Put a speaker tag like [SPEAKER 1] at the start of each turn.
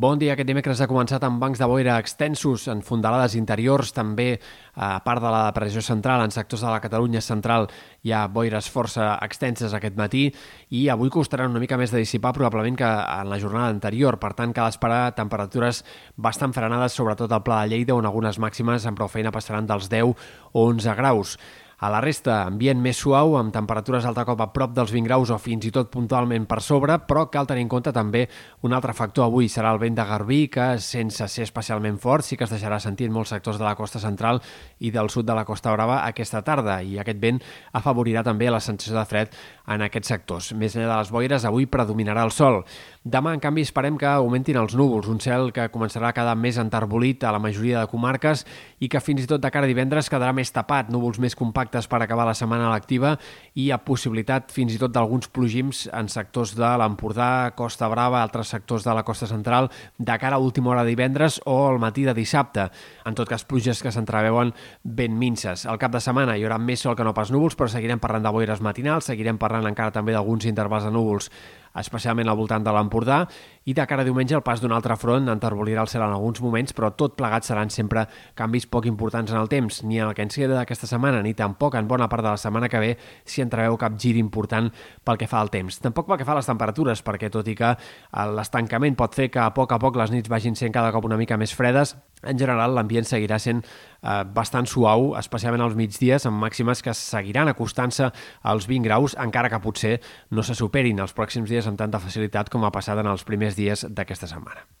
[SPEAKER 1] Bon dia. Aquest dimecres ha començat amb bancs de boira extensos en fondalades interiors, també a part de la depressió central, en sectors de la Catalunya central hi ha boires força extenses aquest matí i avui costaran una mica més de dissipar probablement que en la jornada anterior. Per tant, cal esperar temperatures bastant frenades, sobretot al Pla de Lleida, on algunes màximes amb prou feina passaran dels 10 o 11 graus. A la resta, ambient més suau, amb temperatures altre cop a prop dels 20 graus o fins i tot puntualment per sobre, però cal tenir en compte també un altre factor avui, serà el vent de Garbí, que sense ser especialment fort sí que es deixarà sentir en molts sectors de la costa central i del sud de la Costa Brava aquesta tarda, i aquest vent afavorirà també la sensació de fred en aquests sectors. Més enllà de les boires, avui predominarà el sol. Demà, en canvi, esperem que augmentin els núvols, un cel que començarà a quedar més enterbolit a la majoria de comarques i que fins i tot de cara a divendres quedarà més tapat, núvols més compactes per acabar la setmana lectiva i a possibilitat fins i tot d'alguns plogims en sectors de l'Empordà, Costa Brava, altres sectors de la costa central, de cara a última hora de divendres o al matí de dissabte. En tot cas, pluges que s'entreveuen ben minces. Al cap de setmana hi haurà més sol que no pas núvols, però seguirem parlant de boires matinals, seguirem parlant encara també d'alguns intervals de núvols especialment al voltant de l'Empordà, i de cara a diumenge el pas d'un altre front enterbolirà el cel en alguns moments, però tot plegat seran sempre canvis poc importants en el temps, ni en el que ens queda d'aquesta setmana, ni tampoc en bona part de la setmana que ve si entreveu cap gir important pel que fa al temps. Tampoc pel que fa a les temperatures, perquè tot i que l'estancament pot fer que a poc a poc les nits vagin sent cada cop una mica més fredes, en general l'ambient seguirà sent eh, bastant suau, especialment als migdies, amb màximes que seguiran acostant-se als 20 graus, encara que potser no se superin els pròxims dies amb tanta facilitat com ha passat en els primers dies d'aquesta setmana.